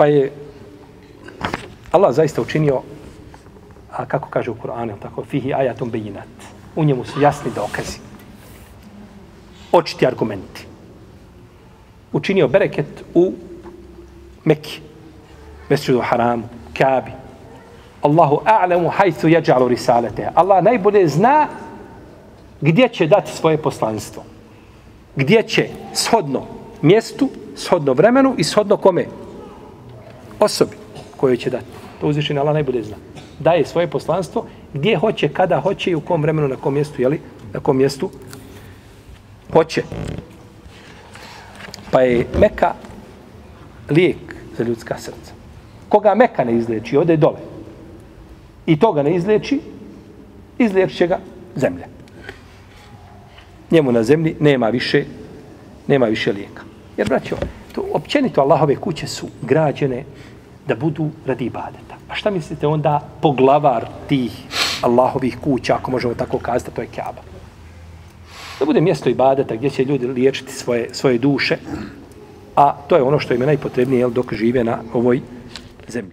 Pa je Allah zaista učinio, a kako kaže u Kur'anu, tako, fihi ajatum bejinat. U njemu su jasni dokazi. Očiti argumenti. Učinio bereket u Mekki, Mesjudu Haramu, Kabi. Allahu a'lamu hajthu jeđalu risalete. Allah najbolje zna gdje će dati svoje poslanstvo. Gdje će shodno mjestu, shodno vremenu i shodno kome? Osobi koju će dati. To uzvišen Allah najbolje zna. Daje svoje poslanstvo gdje hoće, kada hoće i u kom vremenu, na kom mjestu, jeli? Na kom mjestu hoće. Pa je Meka lijek za ljudska srca. Koga Meka ne izleči, ode dole. I toga ne izleči, izleči će ga zemlja. Njemu na zemlji nema više nema više lijeka. Jer, braćo, to općenito Allahove kuće su građene da budu radi ibadeta. A šta mislite onda poglavar tih Allahovih kuća, ako možemo tako kazati, to je Kaaba. Da bude mjesto ibadeta gdje će ljudi liječiti svoje, svoje duše, a to je ono što im je najpotrebnije jel, dok žive na ovoj zemlji.